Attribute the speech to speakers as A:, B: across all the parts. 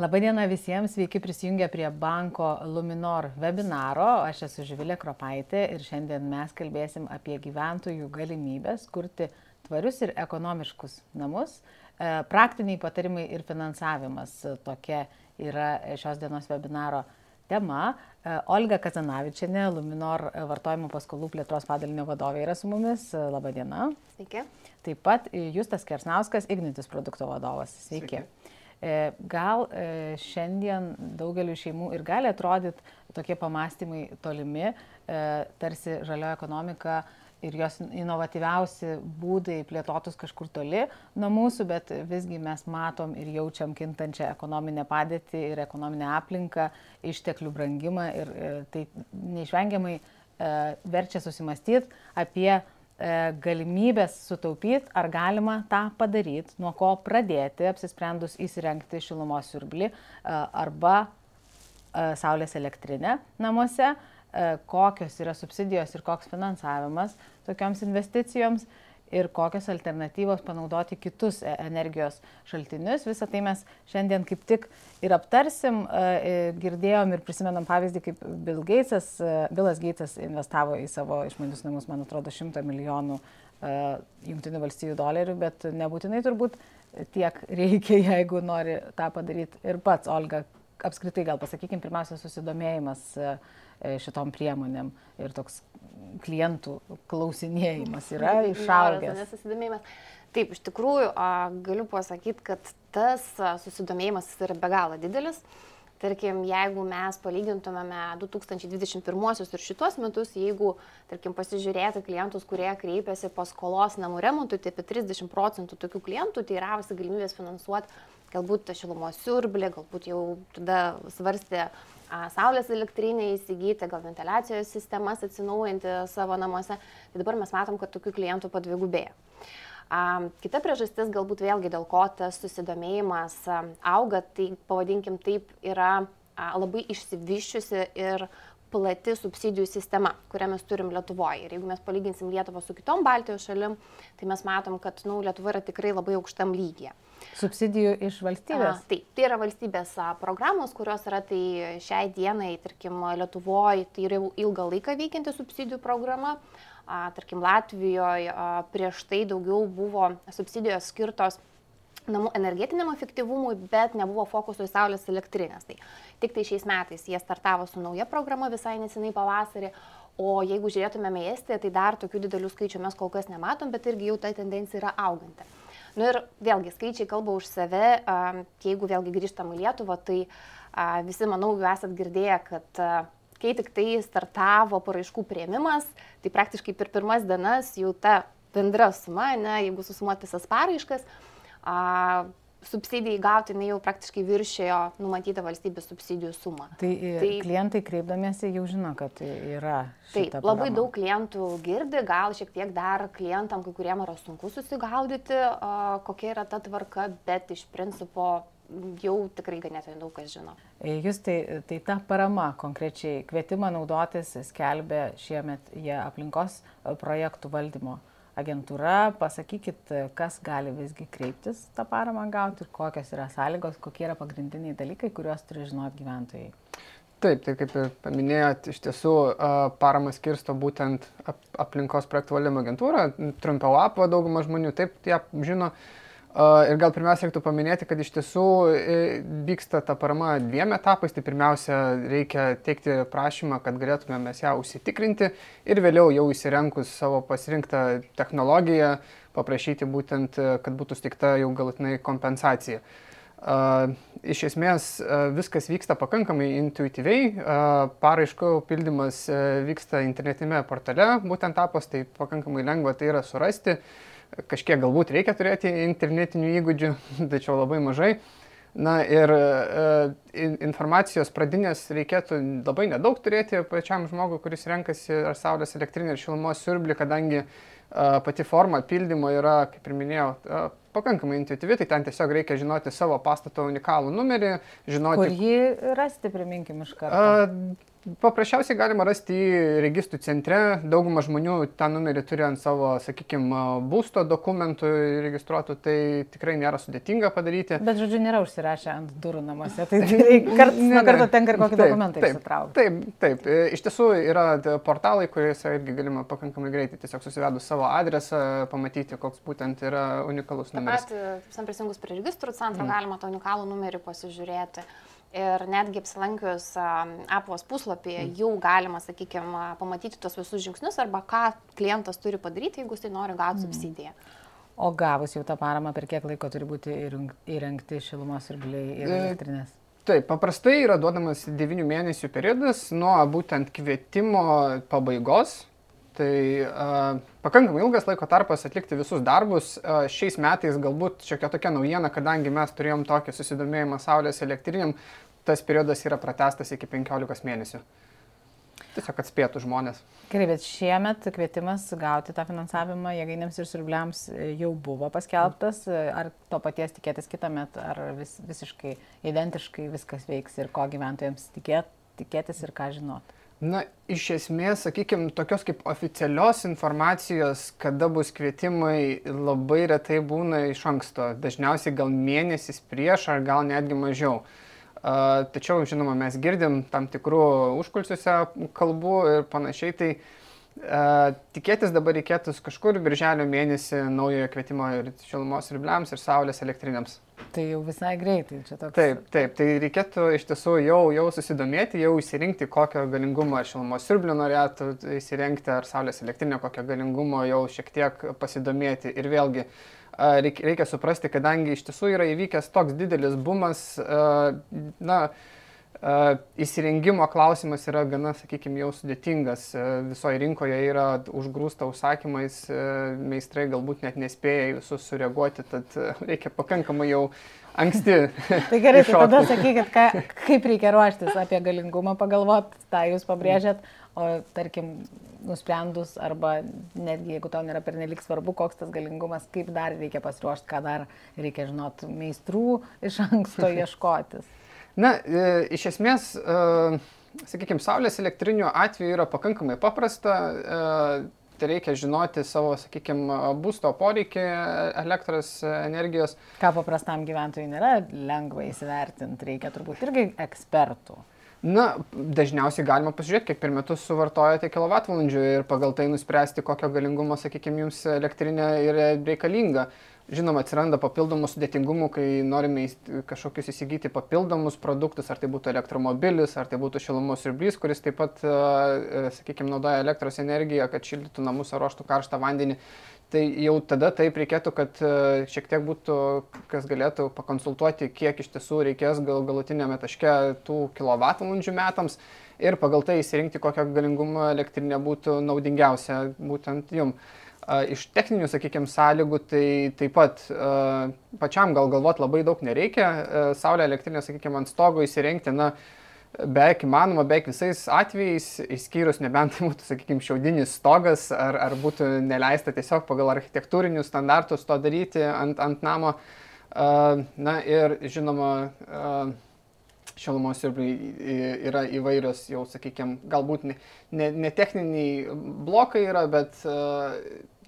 A: Labadiena visiems, sveiki prisijungę prie banko Luminor webinaro. Aš esu Živilė Kropaitė ir šiandien mes kalbėsim apie gyventojų galimybės kurti tvarius ir ekonomiškus namus. E, praktiniai patarimai ir finansavimas tokia yra šios dienos webinaro tema. E, Olga Kazanavičiane, Luminor vartojimo paskolų plėtros padalinio vadovė yra su mumis. Labadiena.
B: Sveiki.
A: Taip pat Justas Kersnauskas, Ignitis produkto vadovas. Sveiki. Sveiki. E, gal e, šiandien daugeliu šeimų ir gali atrodyti tokie pamastymai tolimi, e, tarsi žalioja ekonomika ir jos inovatyviausi būdai plėtotus kažkur toli nuo mūsų, bet visgi mes matom ir jaučiam kintančią ekonominę padėtį ir ekonominę aplinką, išteklių brangimą ir tai neišvengiamai verčia susimastyti apie galimybės sutaupyti, ar galima tą padaryti, nuo ko pradėti, apsisprendus įsirengti šilumos siurblį e, arba e, saulės elektrinę namuose, kokios yra subsidijos ir koks finansavimas tokioms investicijoms ir kokios alternatyvos panaudoti kitus e, energijos šaltinius. Visą tai mes šiandien kaip tik ir aptarsim. E, e, girdėjom ir prisimenam pavyzdį, kaip Bill Gatesas, Billas Gatesas investavo į savo išmanius namus, man atrodo, 100 milijonų Junktinių valstybių dolerių, bet nebūtinai turbūt tiek reikia, jeigu nori tą padaryti ir pats, Olga. Apskritai gal pasakykim, pirmiausia, susidomėjimas šitom priemonėm ir toks klientų klausinėjimas yra išaugęs.
B: Nesusidomėjimas. Taip, iš tikrųjų, galiu pasakyti, kad tas susidomėjimas yra be galo didelis. Tarkim, jeigu mes palygintumėme 2021 ir šitos metus, jeigu, tarkim, pasižiūrėti klientus, kurie kreipiasi paskolos namų remontui, tai apie 30 procentų tokių klientų teiravosi galimybės finansuoti galbūt šilumos siurblį, galbūt jau tada svarstė saulės elektrinę įsigyti, gal ventiliacijos sistemas atsinaujinti savo namuose. Tai dabar mes matom, kad tokių klientų padvigubėjo. Kita priežastis galbūt vėlgi dėl ko tas susidomėjimas auga, tai pavadinkim taip, yra labai išsivyščiusi ir plati subsidijų sistema, kurią mes turim Lietuvoje. Ir jeigu mes palyginsim Lietuvą su kitom Baltijos šalim, tai mes matom, kad nu, Lietuva yra tikrai labai aukštam lygyje.
A: Subsidijų iš valstybės?
B: A, taip, tai yra valstybės a, programos, kurios yra tai šiai dienai, tarkim, Lietuvoje, tai yra ilgą laiką veikianti subsidijų programa. A, tarkim, Latvijoje a, prieš tai daugiau buvo subsidijos skirtos namų energetiniam efektyvumui, bet nebuvo fokuso į saulės elektrinės. Tai tik tai šiais metais jie startavo su nauja programa visai nesenai pavasarį, o jeigu žiūrėtumėme į Estiją, tai dar tokių didelių skaičių mes kol kas nematom, bet irgi jau ta tendencija yra auganti. Na nu ir vėlgi skaičiai kalba už save, jeigu vėlgi grįžtam į Lietuvą, tai visi, manau, jau esat girdėję, kad kai tik tai startavo paraiškų prieimimas, tai praktiškai per pirmas dienas jau ta bendra suma, ne, jeigu susumuot visas paraiškas, a, subsidijai gauti, jinai jau praktiškai viršėjo numatytą valstybės subsidijų sumą.
A: Tai, e, tai klientai kreipdamiesi jau žino, kad yra.
B: Taip, labai programa. daug klientų girdi, gal šiek tiek dar klientam, kai kuriem yra sunku susigaudyti, a, kokia yra ta tvarka, bet iš principo jau tikrai ganėtinai daug kas žino.
A: E, jūs tai, tai ta parama konkrečiai kvietimą naudotis skelbė šiemet jie aplinkos projektų valdymo agentūra, pasakykit, kas gali visgi kreiptis tą paramą gauti ir kokios yra sąlygos, kokie yra pagrindiniai dalykai, kuriuos turi žinoti gyventojai.
C: Taip, tai kaip ir paminėjot, iš tiesų paramą skirsto būtent aplinkos projektų valdymo agentūra, trumpiau apva dauguma žmonių taip ją žino. Ir gal pirmiausia reiktų paminėti, kad iš tiesų e, vyksta ta parama dviem etapais. Tai pirmiausia, reikia teikti prašymą, kad galėtume mes ją užsitikrinti ir vėliau jau įsirenkus savo pasirinktą technologiją, paprašyti būtent, kad būtų stikta jau galutinai kompensacija. Iš esmės viskas vyksta pakankamai intuityviai, paraiškų pildymas vyksta internetinėme portale, būtent tapas, tai pakankamai lengva tai yra surasti kažkiek galbūt reikia turėti internetinių įgūdžių, tačiau labai mažai. Na ir e, informacijos pradinės reikėtų labai nedaug turėti pačiam žmogui, kuris renkasi ar saulės elektrinį, ar šilumos siurblį, kadangi e, pati forma pildymo yra, kaip ir minėjau, e, pakankamai intuityvi, tai ten tiesiog reikia žinoti savo pastato unikalų numerį, žinoti...
A: Kur jį rasti, priminkim iš karto. A,
C: Paprasčiausiai galima rasti į registrų centre. Dauguma žmonių tą numerį turi ant savo, sakykime, būsto dokumentų registruotų, tai tikrai nėra sudėtinga padaryti.
A: Bet, žodžiu, nėra užsirašę ant durų namuose, tai kartais nuo karto tenka ir kokį taip, dokumentą
C: taip, įsitraukti. Taip, taip. E, iš tiesų yra portalai, kuriuose irgi galima pakankamai greitai tiesiog susivedus savo adresą, pamatyti, koks būtent yra unikalus numeris.
B: Taip pat, visam prisijungus prie registrų centro, mm. galima tą unikalų numerį pasižiūrėti. Ir netgi apsilankius Apple'os puslapyje mm. jau galima, sakykime, pamatyti tos visus žingsnius arba ką klientas turi padaryti, jeigu jisai nori gauti mm. subsidiją.
A: O gavus jau tą paramą, per kiek laiko turi būti įrengti šilumos siurbliai ir e, elektrinės?
C: Taip, paprastai yra duodamas 9 mėnesių periodas nuo būtent kvietimo pabaigos Tai uh, pakankamai ilgas laiko tarpas atlikti visus darbus. Uh, šiais metais galbūt šiokia tokia naujiena, kadangi mes turėjom tokį susidomėjimą Saulės elektriniam, tas periodas yra pratestas iki 15 mėnesių. Tiesiog atspėtų žmonės.
A: Gerai, bet šiemet kvietimas gauti tą finansavimą jėgainėms ir surbliams jau buvo paskelbtas. Ar to paties tikėtis kitą metą, ar vis, visiškai identiškai viskas veiks ir ko gyventojams tikėt, tikėtis ir ką žinoti?
C: Na, iš esmės, sakykime, tokios kaip oficialios informacijos, kada bus kvietimai, labai retai būna iš anksto. Dažniausiai gal mėnesis prieš ar gal netgi mažiau. Tačiau, žinoma, mes girdim tam tikrų užkulsiuose kalbų ir panašiai. Tai Tikėtis dabar reikėtų kažkur birželio mėnesį naujojo kvietimo ir šilumos siurbliams ir saulės elektrinėms.
A: Tai jau visai greitai čia toks.
C: Taip, taip, tai reikėtų iš tiesų jau, jau susidomėti, jau įsirinkti, kokio galingumo ar šilumos siurblių norėtų įsirengti, ar saulės elektrinio kokio galingumo jau šiek tiek pasidomėti. Ir vėlgi, reikia suprasti, kadangi iš tiesų yra įvykęs toks didelis bumas, na, Įsirengimo klausimas yra gana, sakykime, jau sudėtingas. Visoje rinkoje yra užgrūsta užsakymais, meistrai galbūt net nespėja visus sureaguoti, tad reikia pakankamai jau anksti.
A: tai gerai, tai tada sakykit, ką, kaip reikia ruoštis apie galingumą pagalvot, tą jūs pabrėžėt, o tarkim, nusprendus arba netgi jeigu tau nėra pernelik svarbu, koks tas galingumas, kaip dar reikia pasiruošti, ką dar reikia žinot, meistrų iš anksto ieškotis.
C: Na, e, iš esmės, e, sakykime, saulės elektrinių atveju yra pakankamai paprasta. E, tai reikia žinoti savo, sakykime, būsto poreikį elektros energijos.
A: Ką paprastam gyventojui nėra lengva įsivertinti, reikia turbūt irgi ekspertų.
C: Na, dažniausiai galima pasižiūrėti, kiek per metus suvartojate kilovatvalandžių ir pagal tai nuspręsti, kokio galingumo, sakykime, jums elektrinė yra reikalinga. Žinoma, atsiranda papildomų sudėtingumų, kai norime kažkokius įsigyti papildomus produktus, ar tai būtų elektromobilis, ar tai būtų šilumos siurblys, kuris taip pat, sakykime, naudoja elektros energiją, kad šildytų namus ar ruoštų karštą vandenį. Tai jau tada taip reikėtų, kad šiek tiek būtų, kas galėtų pakonsultuoti, kiek iš tiesų reikės gal galutinėme taške tų kilovatvalandžių metams ir pagal tai įsirinkti, kokio galingumo elektrinė būtų naudingiausia būtent jums. Iš techninių, sakykime, sąlygų tai taip pat pačiam gal galvot labai daug nereikia. Saulė elektrinė, sakykime, ant stogo įsirengti, na, beveik įmanoma, beveik visais atvejais, išskyrus nebent tai būtų, sakykime, šiaudinis stogas, ar, ar būtų neleista tiesiog pagal architektūrinius standartus to daryti ant, ant namo. Na ir žinoma, šilumos siurbliai yra įvairios, jau sakykime, galbūt ne, ne, ne techniniai blokai yra, bet uh,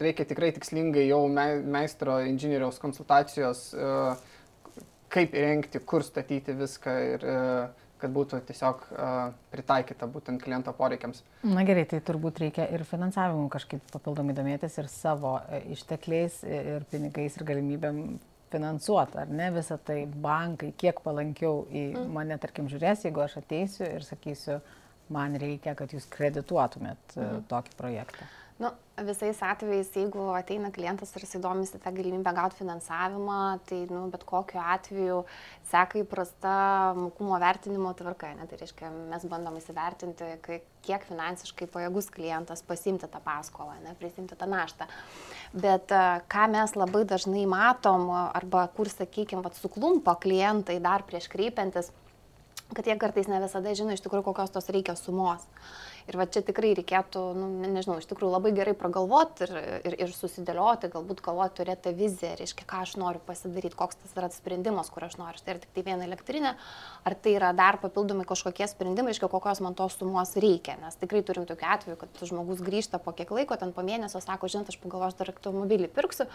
C: reikia tikrai tikslingai jau me, meistro inžinieriaus konsultacijos, uh, kaip įrengti, kur statyti viską ir uh, kad būtų tiesiog uh, pritaikyta būtent kliento poreikiams.
A: Na gerai, tai turbūt reikia ir finansavimu kažkaip papildomai domėtis ir savo ištekliais, ir pinigais, ir galimybėm finansuoti, ar ne visą tai bankai, kiek palankiau į mm. mane, tarkim, žiūrės, jeigu aš ateisiu ir sakysiu, man reikia, kad jūs kredituotumėt mm. tokį projektą.
B: Nu, visais atvejais, jeigu ateina klientas ir jis įdomisi tą galimybę gauti finansavimą, tai nu, bet kokiu atveju seka įprasta mokumo vertinimo tvarka. Ne? Tai reiškia, mes bandom įsivertinti, kiek finansiškai pajėgus klientas pasimti tą paskolą, ne, prisimti tą naštą. Bet e, ką mes labai dažnai matom, arba kur, sakykime, suklumpa klientai dar prieš kreipiantis, kad jie kartais ne visada žino iš tikrųjų, kokios tos reikia sumos. Ir va čia tikrai reikėtų, nu, nežinau, iš tikrųjų labai gerai pragalvoti ir, ir, ir susidėlioti, galbūt galvoti, turėti viziją, reiškia, ką aš noriu pasidaryti, koks tas yra sprendimas, kur aš noriu. Tai yra tik tai viena elektrinė, ar tai yra dar papildomai kažkokie sprendimai, reiškia, kokios man tos sumos reikia. Nes tikrai turim tokių atvejų, kad žmogus grįžta po kiek laiko, ten po mėnesio sako, žinot, aš pagalvosiu, dar automobilį pirksiu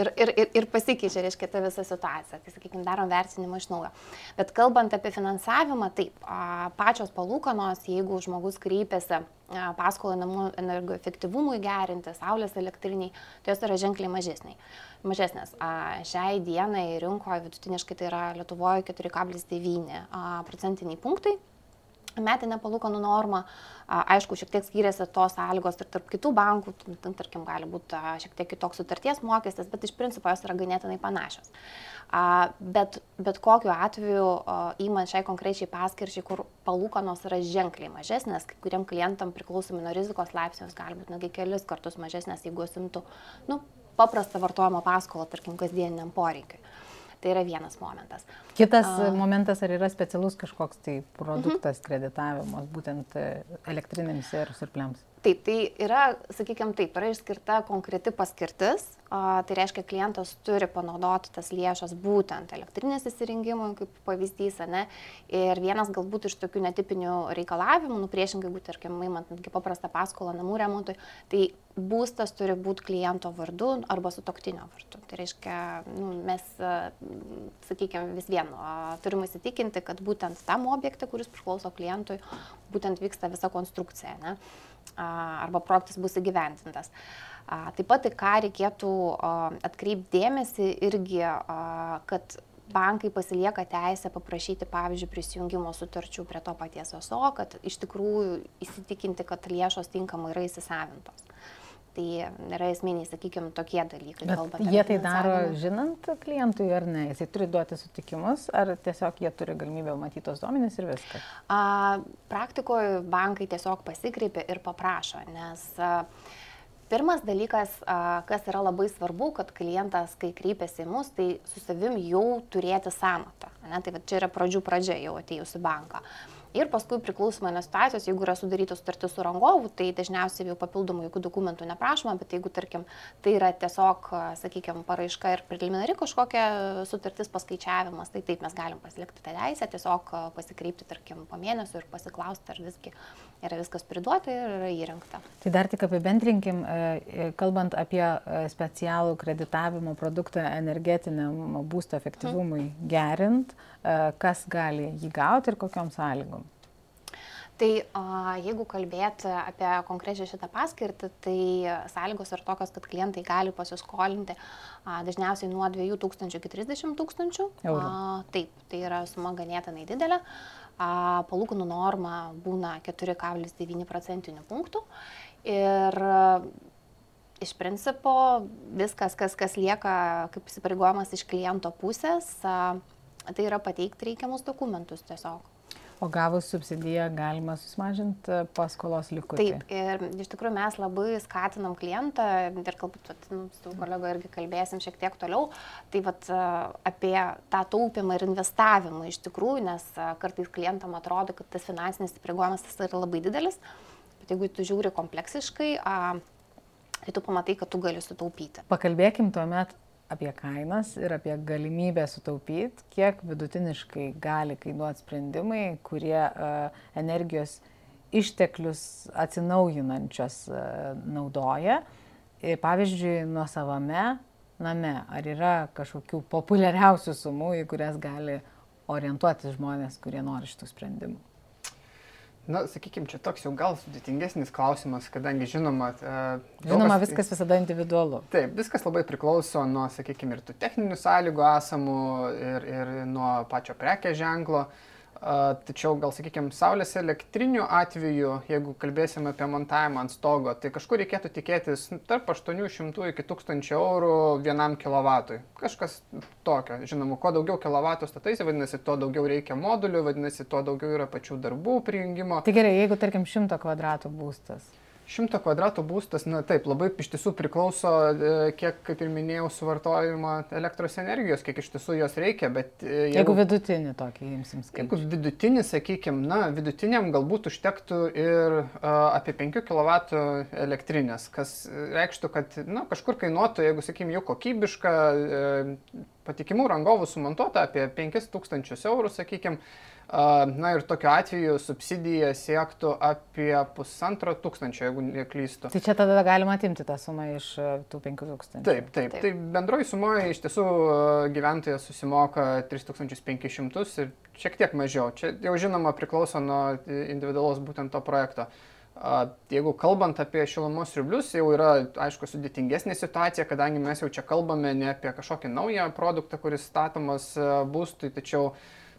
B: ir, ir, ir, ir pasikeičia, reiškia, ta visa situacija. Tai, sakykime, darom vertinimą iš naujo. Bet kalbant apie finansavimą, taip, pačios palūkanos, jeigu žmogus kreipiasi kreipiasi paskolą namų energoefektyvumui gerinti, saulės elektriniai, tai jos yra ženkliai mažesnės. mažesnės. Šiai dienai rinkoje vidutiniškai tai yra Lietuvoje 4,9 procentiniai punktai metinė palūkanų norma, aišku, šiek tiek skiriasi tos sąlygos ir tarp kitų bankų, tarkim, gali būti šiek tiek kitoks sutarties mokestis, bet iš principo jos yra ganėtinai panašios. Bet, bet kokiu atveju įman šiai konkrečiai paskirčiai, kur palūkanos yra ženkliai mažesnės, kai kuriem klientam priklausomai nuo rizikos laipsnios gali būti netgi kelis kartus mažesnės, jeigu simtų nu, paprastą vartojimo paskolą, tarkim, kasdieniniam poreikiui. Tai yra vienas momentas.
A: Kitas uh, momentas, ar yra specialus kažkoks tai produktas uh -huh. kreditavimas būtent e, elektrinėms ir surpliams?
B: Taip, tai yra, sakykime, taip, yra išskirta konkreti paskirtis, a, tai reiškia, klientas turi panaudoti tas lėšas būtent elektrinės įsirengimui, kaip pavyzdys, ne, ir vienas galbūt iš tokių netipinių reikalavimų, nu priešingai, jeigu, tarkim, įmant netgi paprastą paskolą namų remontui, tai būstas turi būti kliento vardu arba su toktinio vardu. Tai reiškia, nu, mes, sakykime, vis vienu turime įsitikinti, kad būtent tam objektui, kuris priklauso klientui, būtent vyksta visa konstrukcija. Ne arba projektas bus įgyvendintas. Taip pat, į ką reikėtų atkreipti dėmesį irgi, kad bankai pasilieka teisę paprašyti, pavyzdžiui, prisijungimo sutarčių prie to paties OSO, kad iš tikrųjų įsitikinti, kad lėšos tinkamai yra įsisavintos. Tai yra esminiai, sakykime, tokie dalykai.
A: Bet jie tai daro žinant klientui ar ne? Jisai turi duoti sutikimus, ar tiesiog jie turi galimybę matyti tos duomenys ir viskas? A,
B: praktikoje bankai tiesiog pasikreipia ir paprašo, nes a, Pirmas dalykas, kas yra labai svarbu, kad klientas, kai kreipiasi į mus, tai su savim jau turėti samatą. Ne? Tai čia yra pradžių pradžia jau atėjus į banką. Uh, Ir paskui priklausomai nuo situacijos, jeigu yra sudaryta sutartis su rangovu, tai dažniausiai jau papildomų jokių dokumentų neprašoma, bet jeigu, tarkim, tai yra tiesiog, sakykime, paraiška ir preliminari kažkokia sutartis paskaičiavimas, tai taip mes galim pasilikti tą teisę, tiesiog pasikreipti, tarkim, po mėnesio ir pasiklausti, ar visgi yra viskas priduota ir yra įrengta.
A: Tai dar tik apibendrinkim, e, kalbant apie e, specialų kreditavimo produktą energetiniam būsto efektyvumui gerint, e, kas gali jį gauti ir kokiam sąlygom.
B: Tai jeigu kalbėti apie konkrečią šitą paskirtį, tai sąlygos yra tokios, kad klientai gali pasiskolinti dažniausiai nuo 2000 iki 30 tūkstančių. Taip, tai yra suma ganėtinai didelė. Palūkanų norma būna 4,9 procentinių punktų. Ir iš principo viskas, kas, kas lieka kaip įsipareigojimas iš kliento pusės, tai yra pateikti reikiamus dokumentus tiesiog.
A: O gavus subsidiją galima susimažinti paskolos likutį.
B: Taip, ir iš tikrųjų mes labai skatinam klientą ir galbūt vat, nu, su kolego irgi kalbėsim šiek tiek toliau, tai vat, apie tą taupimą ir investavimą iš tikrųjų, nes kartais klientam atrodo, kad tas finansinis įpareigojimas yra labai didelis, bet jeigu tu žiūri kompleksiškai, tai tu pamatai, kad tu gali sutaupyti.
A: Pakalbėkim tuomet apie kainas ir apie galimybę sutaupyti, kiek vidutiniškai gali kainuoti sprendimai, kurie uh, energijos išteklius atsinaujinančios uh, naudoja. Ir pavyzdžiui, nuo savame name, ar yra kažkokių populiariausių sumų, į kurias gali orientuoti žmonės, kurie nori šitų sprendimų?
C: Na, sakykime, čia toks jau gal sudėtingesnis klausimas, kadangi žinoma...
A: E, žinoma, kas, viskas visada individualu.
C: Taip, viskas labai priklauso nuo, sakykime, ir tų techninių sąlygų esamų, ir, ir nuo pačio prekės ženklo. Uh, Tačiau gal, sakykime, saulės elektrinių atveju, jeigu kalbėsime apie montavimą ant stogo, tai kažkur reikėtų tikėtis tarp 800 iki 1000 eurų vienam kilovatui. Kažkas tokio. Žinoma, kuo daugiau kilovatų stataisi, vadinasi, tuo daugiau reikia modulių, vadinasi, tuo daugiau yra pačių darbų prijungimo.
A: Tai gerai, jeigu, tarkim, 100 kvadratų būstas.
C: Šimto kvadratų būstas, na taip, labai iš tiesų priklauso, e, kiek, kaip ir minėjau, suvartojimo elektros energijos, kiek iš tiesų jos reikia, bet...
A: e, Jeigu, jeigu vidutinį tokį imsim skaičių.
C: Jeigu vidutinį, sakykime, na, vidutiniam galbūt užtektų ir uh, apie 5 kW elektrinės, kas reikštų, kad, na, kažkur kainuotų, jeigu, sakykime, jau kokybiška, uh, patikimų rangovų sumontuota apie 5000 eurų, sakykime, Na ir tokiu atveju subsidija siektų apie pusantro tūkstančio, jeigu neklystu.
A: Tai čia tada galima atimti tą sumą iš e, tų penkių tūkstančių.
C: Taip, taip. taip. Tai bendroji sumoje iš tiesų e, gyventojas susimoka 3500 ir šiek tiek mažiau. Čia jau žinoma priklauso nuo individualos būtent to projekto. Jeigu kalbant apie šilumos siurblius, jau yra, aišku, sudėtingesnė situacija, kadangi mes jau čia kalbame ne apie kažkokį naują produktą, kuris statomas e, būstui, tačiau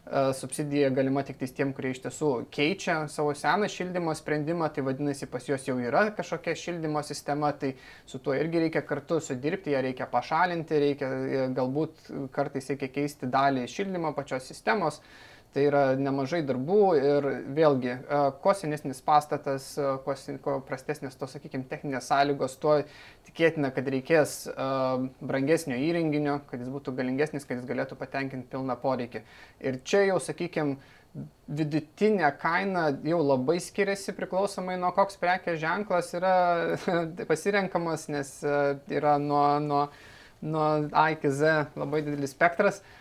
C: E, subsidija galima tik tiem, kurie iš tiesų keičia savo seną šildymo sprendimą, tai vadinasi pas juos jau yra kažkokia šildymo sistema, tai su tuo irgi reikia kartu sudirbti, ją reikia pašalinti, reikia e, galbūt kartais reikia keisti dalį šildymo pačios sistemos. Tai yra nemažai darbų ir vėlgi, e, kuo senesnis pastatas, e, kuo, kuo prastesnės to, sakykime, techninės sąlygos, tuo tikėtina, kad reikės e, brangesnio įrenginio, kad jis būtų galingesnis, kad jis galėtų patenkinti pilną poreikį. Ir čia jau, sakykime, vidutinė kaina jau labai skiriasi priklausomai nuo koks prekės ženklas yra pasirenkamas, nes yra nuo, nuo, nuo A iki Z labai didelis spektras. Uh,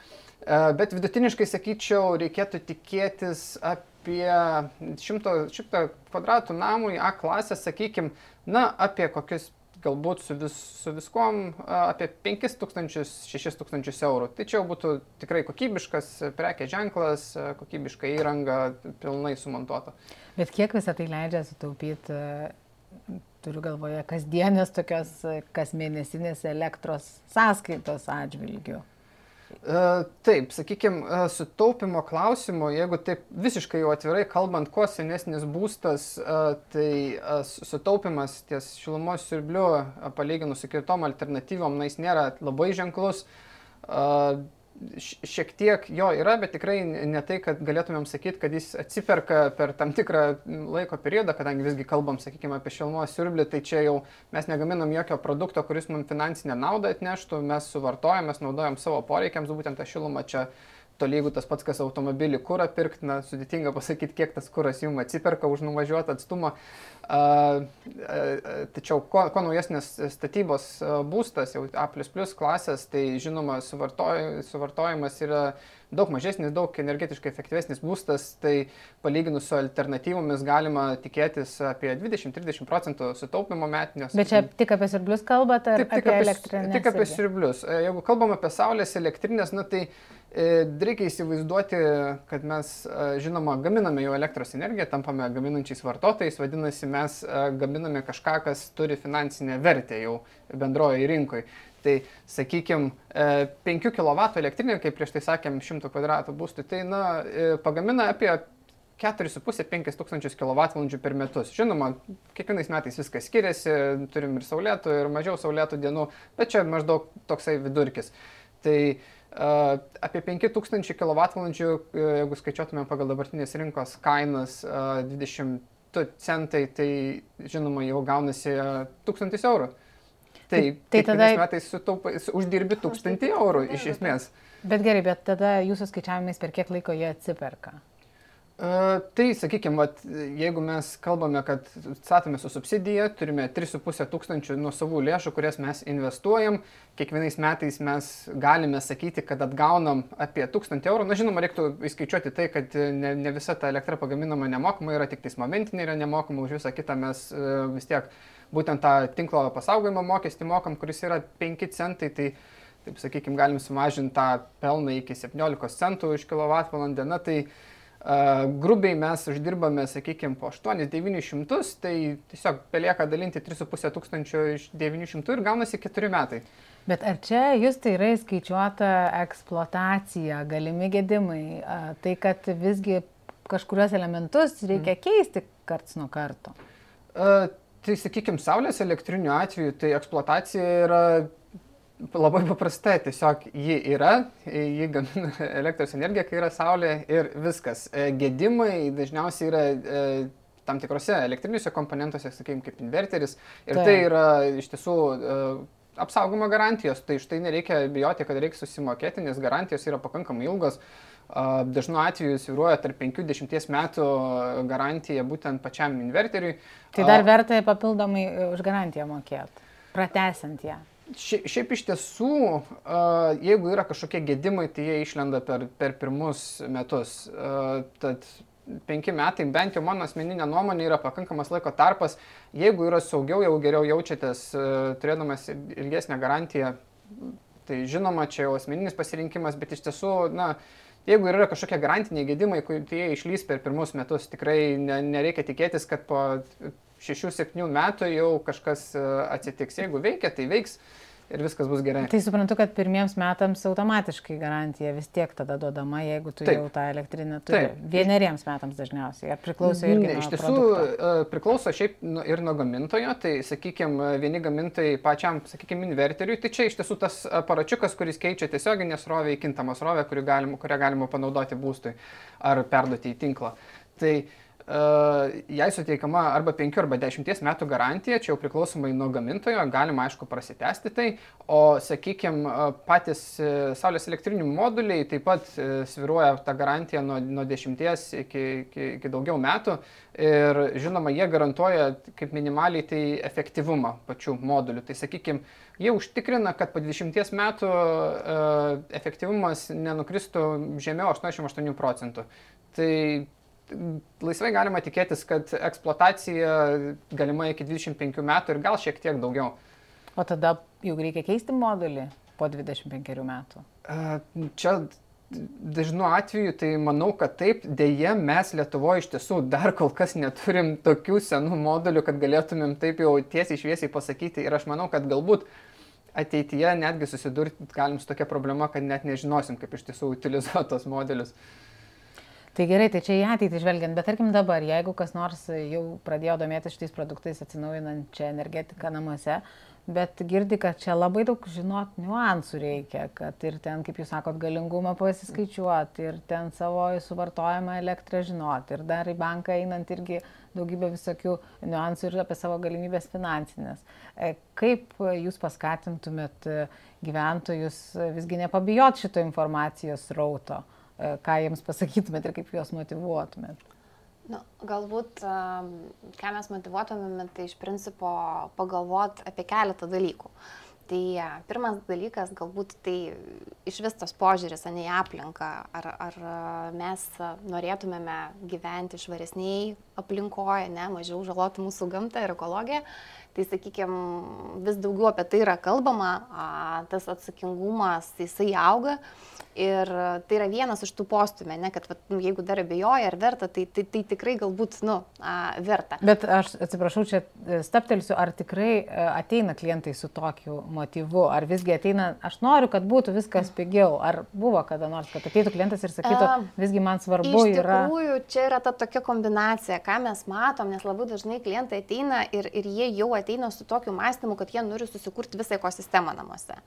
C: bet vidutiniškai, sakyčiau, reikėtų tikėtis apie 100, 100 kvadratų namui A klasės, sakykime, na, apie kokius galbūt su, vis, su viskom e, apie 5000-6000 eurų. Tai čia jau būtų tikrai kokybiškas prekės ženklas, e, kokybiška įranga, pilnai sumontuota.
A: Bet kiek visą tai leidžia sutaupyti, turiu galvoje, kasdienės tokios kasmėnesinės elektros sąskaitos atžvilgių?
C: E, taip, sakykime, sutaupimo klausimu, jeigu taip visiškai jau atvirai kalbant, kuo senesnis būstas, e, tai e, sutaupimas ties šilumos siurbliu palyginus su kitom alternatyvom, na, jis nėra labai ženklus šiek tiek jo yra, bet tikrai ne tai, kad galėtumėm sakyti, kad jis atsiperka per tam tikrą laiko periodą, kadangi visgi kalbam, sakykime, apie šilumos siurblį, tai čia jau mes negaminam jokio produkto, kuris mums finansinę naudą atneštų, mes suvartojam, mes naudojam savo poreikiams, būtent tą šilumą čia tolygu tas pats, kas automobilį kūrą pirkti, na, sudėtinga pasakyti, kiek tas kūras jums atsiperka už nuvažiuotą atstumą. Tačiau kuo, kuo naujesnės statybos būstas, jau A klasės, tai žinoma, suvartoj, suvartojimas yra daug mažesnis, daug energetiškai efektyvesnis būstas, tai palyginus su alternatyvomis galima tikėtis apie 20-30 procentų sutaupimo metinio.
A: Bet čia tik apie sirblius kalbate ar Taip, tik apie, elektrinės?
C: Tik apie sirblius. Jeigu kalbam apie saulės elektrinės, na tai E, reikia įsivaizduoti, kad mes, e, žinoma, gaminame jau elektros energiją, tampame gaminančiais vartotojais, vadinasi, mes e, gaminame kažką, kas turi finansinę vertę jau bendroje rinkoje. Tai, sakykime, 5 kW elektrinė, kaip prieš tai sakėm, 100 kvadratų būstų, tai, na, pagamina apie 4,5-5 tūkstančius kWh per metus. Žinoma, kiekvienais metais viskas skiriasi, turim ir saulėtų, ir mažiau saulėtų dienų, bet čia maždaug toksai vidurkis. Tai uh, Apie 5000 kWh, jeigu skaičiuotume pagal dabartinės rinkos kainas 20 centai, tai žinoma jau gaunasi 1000 eurų. Tai, tai tada metais sutaupai, uždirbi 1000 eurų iš esmės.
A: Bet gerai, bet tada jūsų skaičiavimais per kiek laiko jie atsiperka?
C: Tai, sakykime, jeigu mes kalbame, kad statome su subsidija, turime 3,5 tūkstančių nuo savų lėšų, kurias mes investuojam, kiekvienais metais mes galime sakyti, kad atgaunam apie 1000 eurų. Na, žinoma, reiktų įskaičiuoti tai, kad ne, ne visa ta elektra pagaminama nemokamai, yra tik tais momentinė yra nemokama, už visą kitą mes vis tiek būtent tą tinklo pasaugojimo mokestį mokam, kuris yra 5 centai. Tai, Taip sakykime, galim sumažinti tą pelną iki 17 centų iš kWh. Na, tai uh, grubiai mes uždirbame, sakykime, po 8-900, tai tiesiog belieka dalinti 3,5 tūkstančio iš 900 ir gaunasi 4 metai.
A: Bet ar čia jūs tai yra įskaičiuota eksploatacija, galimi gedimai, tai kad visgi kažkurios elementus reikia mm. keisti karts nuo karto?
C: Uh, tai sakykime, saulės elektrinių atveju tai eksploatacija yra Labai paprasta, tiesiog ji yra, ji gamina elektros energiją, kai yra saulė ir viskas. E, gedimai dažniausiai yra e, tam tikrose elektrinėse komponentuose, sakykime, kaip inverteris. Ir tai, tai yra iš tiesų uh, apsaugoma garantijos, tai štai nereikia bijoti, kad reikia susimokėti, nes garantijos yra pakankamai ilgos. Dažnu atveju sviruoja tarp 5-10 metų garantija būtent pačiam inverteriui.
A: Tai dar verta papildomai už garantiją mokėti, pratesiant ją.
C: Šiaip, iš tiesų, jeigu yra kažkokie gedimai, tai jie išlenda per, per pirmus metus. Tad penki metai, bent jau mano asmeninė nuomonė, yra pakankamas laiko tarpas. Jeigu yra saugiau, jau geriau jaučiatės turėdamas ilgesnę garantiją, tai žinoma, čia jau asmeninis pasirinkimas, bet iš tiesų, na, jeigu yra kažkokie garantiniai gedimai, tai jie išlys per pirmus metus, tikrai ne, nereikia tikėtis, kad po 6-7 metų jau kažkas e, atsitiks. Jeigu veikia, tai veiks ir viskas bus gerai.
A: Tai suprantu, kad pirmiems metams automatiškai garantija vis tiek tada duodama, jeigu tu Taip. jau tą elektrinę turi. Taip. Vieneriems metams dažniausiai. Ar priklauso irgi ne, nuo
C: iš tiesų produkto? E, priklauso šiaip nu, ir nuo gamintojo. Tai, sakykime, vieni gamintojai pačiam, sakykime, inverteriui, tai čia iš tiesų tas aparačiukas, kuris keičia tiesioginę srovę į kintamą srovę, kurią galima, kurią galima panaudoti būstui ar perduoti į tinklą. Tai uh, jai suteikiama arba 5 arba 10 metų garantija, čia jau priklausomai nuo gamintojo, galima aišku prasitesti tai, o sakykime patys e, Saulės elektrinių moduliai taip pat e, sviruoja tą garantiją nuo, nuo 10 iki, iki, iki daugiau metų ir žinoma, jie garantuoja kaip minimaliai tai efektyvumą pačių modulių. Tai sakykime, jie užtikrina, kad po 20 metų efektyvumas nenukristų žemiau 88 procentų. Tai laisvai galima tikėtis, kad eksploatacija galima iki 25 metų ir gal šiek tiek daugiau.
A: O tada jau reikia keisti modulį po 25 metų?
C: Čia dažnu atveju tai manau, kad taip, dėje mes Lietuvoje iš tiesų dar kol kas neturim tokių senų modulių, kad galėtumėm taip jau tiesiai šviesiai pasakyti ir aš manau, kad galbūt ateityje netgi susidurti galim su tokia problema, kad net nežinosim, kaip iš tiesų utilizuoti tos modelius.
A: Tai gerai, tai čia į ateitį žvelgiant, bet tarkim dabar, jeigu kas nors jau pradėjo domėtis šitais produktais atsinaujinančią energetiką namuose, bet girdi, kad čia labai daug žinot niuansų reikia, kad ir ten, kaip jūs sakot, galingumą pasiskaičiuoti, ir ten savo suvartojamą elektrą žinoti, ir dar į banką einant irgi daugybę visokių niuansų ir apie savo galimybės finansinės. E, kaip jūs paskatintumėt gyventojus visgi nepabijot šito informacijos rauto? E, ką jiems pasakytumėt ir kaip juos motivuotumėt?
B: Nu, galbūt, ką mes motivuotumėm, tai iš principo pagalvot apie keletą dalykų. Tai e, pirmas dalykas, galbūt tai iš vis tas požiūris, ne į aplinką, ar, ar mes norėtumėme gyventi švaresniai aplinkoje, ne, mažiau žaloti mūsų gamtą ir ekologiją. Tai, sakykime, vis daugiau apie tai yra kalbama, tas atsakingumas, jisai auga. Ir tai yra vienas iš tų postumė, ne, kad va, nu, jeigu dar abejoja ar verta, tai, tai, tai tikrai galbūt nu, a, verta.
A: Bet aš atsiprašau, čia e, staptelsiu, ar tikrai e, ateina klientai su tokiu motyvu, ar visgi ateina, aš noriu, kad būtų viskas pigiau, ar buvo kada nors, kad ateitų klientas ir sakytų, visgi man svarbu
B: iš
A: yra.
B: Tikrųjų, čia yra ta tokia kombinacija, ką mes matom, nes labai dažnai klientai ateina ir, ir jie jau ateina su tokiu mąstymu, kad jie nori susikurti visą ekosistemą namuose.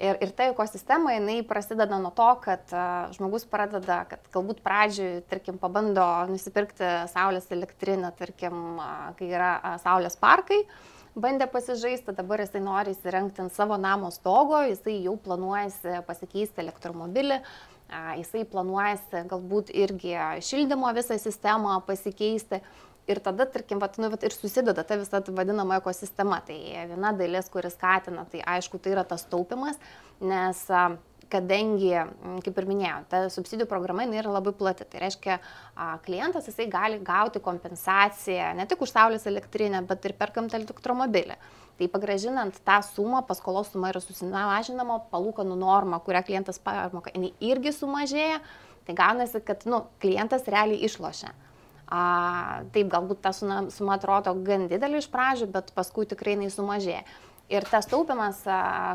B: Ir, ir ta ekosistema, jinai prasideda nuo to, kad uh, žmogus pradeda, kad galbūt pradžioj, tarkim, pabando nusipirkti saulės elektrinę, tarkim, uh, kai yra uh, saulės parkai, bandė pasižaisti, dabar jisai nori įsirengti ant savo namo stogo, jisai jau planuojasi pasikeisti elektromobilį, uh, jisai planuojasi galbūt irgi šildymo visą sistemą pasikeisti. Ir tada, tarkim, vat, nu, vat, ir susideda ta visa vadinama ekosistema. Tai viena dalis, kuris skatina, tai aišku, tai yra tas taupimas, nes kadangi, kaip ir minėjau, ta subsidijų programa yra labai plati. Tai reiškia, klientas jisai gali gauti kompensaciją ne tik už saulės elektrinę, bet ir perkant elektromobilį. Tai pagražinant tą sumą, paskolos suma yra susimažinama, palūkanų norma, kurią klientas pamoka, jinai irgi sumažėja. Tai gaunasi, kad nu, klientas realiai išlošia. A, taip, galbūt ta suma atrodo gan didelė iš pradžių, bet paskui tikrai jinai sumažėja. Ir tas taupimas,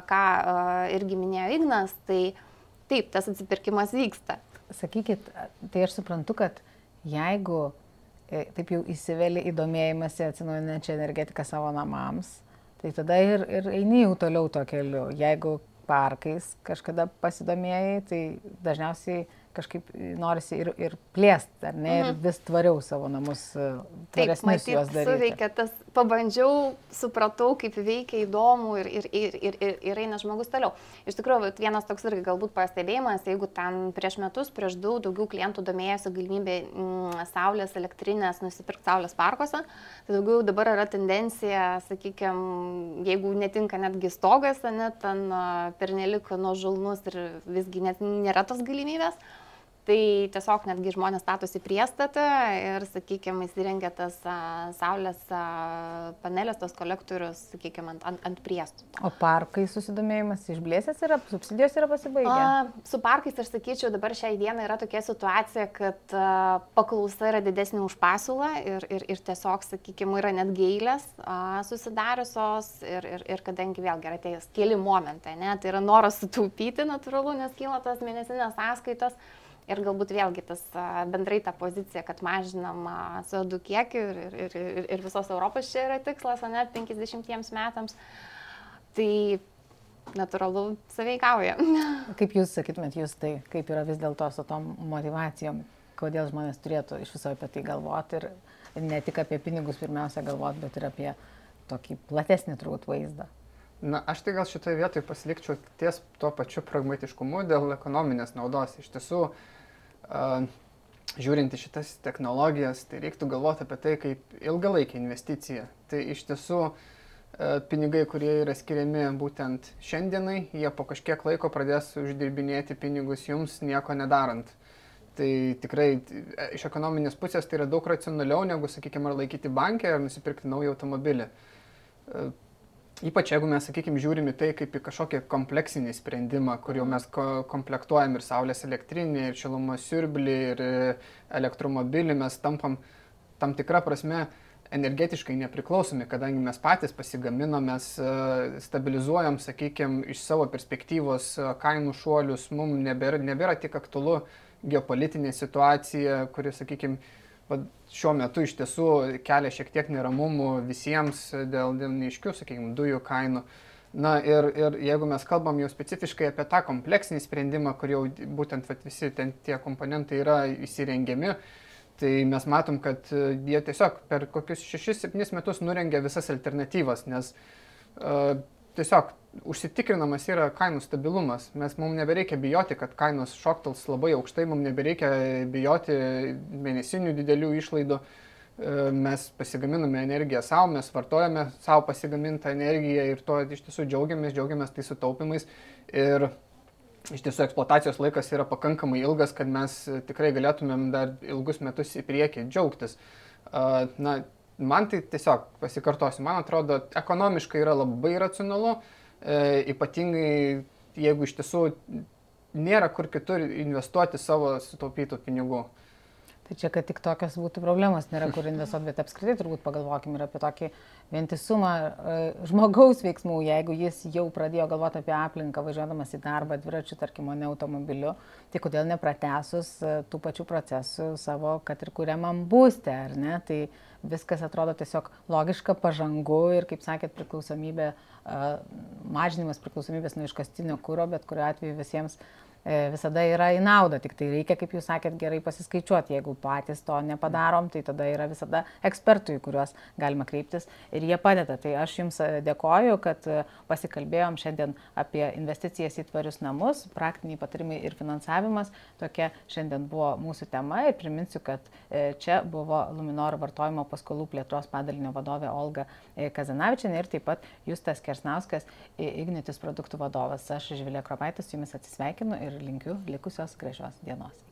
B: ką irgi minėjo Ignas, tai taip, tas atsipirkimas vyksta.
A: Sakykit, tai aš suprantu, kad jeigu e, taip jau įsiveli įdomėjimąsi atsinaujinančią energetiką savo namams, tai tada ir, ir eini jau toliau to keliu. Jeigu parkais kažkada pasidomėjai, tai dažniausiai kažkaip norisi ir, ir plėsti, ar ne, mhm. ir vis tvariau savo namus, e, tvaresnius juos daryti.
B: Suveikia tas, pabandžiau, supratau, kaip veikia įdomu ir, ir, ir, ir, ir, ir eina žmogus toliau. Iš tikrųjų, vienas toks irgi galbūt pastebėjimas, jeigu ten prieš metus, prieš daug daugiau klientų domėjosi galimybė mm, saulės elektrinės nusipirkti saulės parkuose, tai daugiau dabar yra tendencija, sakykime, jeigu netinka netgi stogas, net ten pernelik nuo žalnus ir visgi net nėra tos galimybės Tai tiesiog netgi žmonės statosi priestatą ir, sakykime, įsirengia tas a, saulės a, panelės, tos kolektorius, sakykime, ant, ant, ant priestato.
A: O parkai susidomėjimas išblėsęs yra, subsidijos yra pasibaigę? A,
B: su parkais aš sakyčiau, dabar šiai dienai yra tokia situacija, kad a, paklausa yra didesnė už pasiūlą ir, ir, ir tiesiog, sakykime, yra net gailės a, susidariusios ir, ir, ir kadangi vėlgi yra tie keli momentai, ne, tai yra noras sutaupyti natūralu, nes kyla tas mėnesinės sąskaitos. Ir galbūt vėlgi tas bendrai ta pozicija, kad mažinam CO2 kiekį ir, ir, ir, ir visos Europos čia yra tikslas, o net 50 metams. Tai natūralu saveikauja.
A: Kaip jūs sakytumėt, jūs tai kaip yra vis dėlto su tom motivacijom, kodėl žmonės turėtų iš viso apie tai galvoti ir ne tik apie pinigus pirmiausia galvoti, bet ir apie tokį platesnį turbūt vaizdą.
C: Na, aš tai gal šitoje vietoje pasilikčiau ties tuo pačiu pragmatiškumu dėl ekonominės naudos. Iš tiesų, uh, žiūrint į šitas technologijas, tai reiktų galvoti apie tai kaip ilgalaikį investiciją. Tai iš tiesų pinigai, kurie yra skiriami būtent šiandienai, jie po kažkiek laiko pradės uždirbinėti pinigus jums nieko nedarant. Tai tikrai iš ekonominės pusės tai yra daug racionaliau negu, sakykime, ar laikyti bankę ar nusipirkti naują automobilį. Ypač jeigu mes, sakykime, žiūrime tai kaip į kažkokį kompleksinį sprendimą, kur jau mes ko komplektuojam ir saulės elektrinį, ir šilumos siurblį, ir e, elektromobilį, mes tampam tam tikrą prasme energetiškai nepriklausomi, kadangi mes patys pasigaminam, mes e, stabilizuojam, sakykime, iš savo perspektyvos e, kainų šuolius, mums nebėra, nebėra tik aktualu geopolitinė situacija, kuri, sakykime, šiuo metu iš tiesų kelia šiek tiek neramumų visiems dėl, dėl neiškių, sakykime, dujų kainų. Na ir, ir jeigu mes kalbam jau specifiškai apie tą kompleksinį sprendimą, kur jau būtent vat, visi ten tie komponentai yra įsirengiami, tai mes matom, kad jie tiesiog per kokius 6-7 metus nurengia visas alternatyvas, nes uh, tiesiog užsitikrinamas yra kainų stabilumas. Mes, mums nebereikia bijoti, kad kainos šoktels labai aukštai, mums nebereikia bijoti mėnesinių didelių išlaidų. E, mes pasigaminame energiją savo, mes vartojame savo pasigamintą energiją ir to iš tiesų džiaugiamės, džiaugiamės tai sutaupimais. Ir iš tiesų eksploatacijos laikas yra pakankamai ilgas, kad mes tikrai galėtumėm dar ilgus metus į priekį džiaugtis. Na, man tai tiesiog pasikartosiu, man atrodo, ekonomiškai yra labai racionalu, e, ypatingai jeigu iš tiesų nėra kur kitur investuoti savo sutaupytų pinigų.
A: Tai čia, kad tik tokios būtų problemos, nėra kur investuoti, bet apskritai turbūt pagalvokime ir apie tokį vientisumą e, žmogaus veiksmų, jeigu jis jau pradėjo galvoti apie aplinką, važiuodamas į darbą dviračiu, tarkim, ne automobiliu, tai kodėl nepratesus e, tų pačių procesų savo, kad ir kuriamam būstė, ar ne? Tai viskas atrodo tiesiog logiška, pažangu ir, kaip sakėt, priklausomybė, mažinimas priklausomybės nuo iškastinio kūro, bet kuriuo atveju visiems visada yra į naudą, tik tai reikia, kaip jūs sakėt, gerai pasiskaičiuoti. Jeigu patys to nepadarom, tai tada yra visada ekspertų, į kuriuos galima kreiptis ir jie padeda. Tai aš jums e, dėkoju, kad e, pasikalbėjom šiandien apie investicijas į tvarius namus, praktiniai patarimai ir finansavimas. Tokia šiandien buvo mūsų tema ir priminsiu, kad čia buvo Luminor vartojimo paskolų plėtros padalinio vadovė Olga Kazanavičianė ir taip pat Justas Kersnauskas, Ignitis produktų vadovas. Aš Žvilė Kropaitis jumis atsisveikinu ir ir linkiu likusios gražios dienos.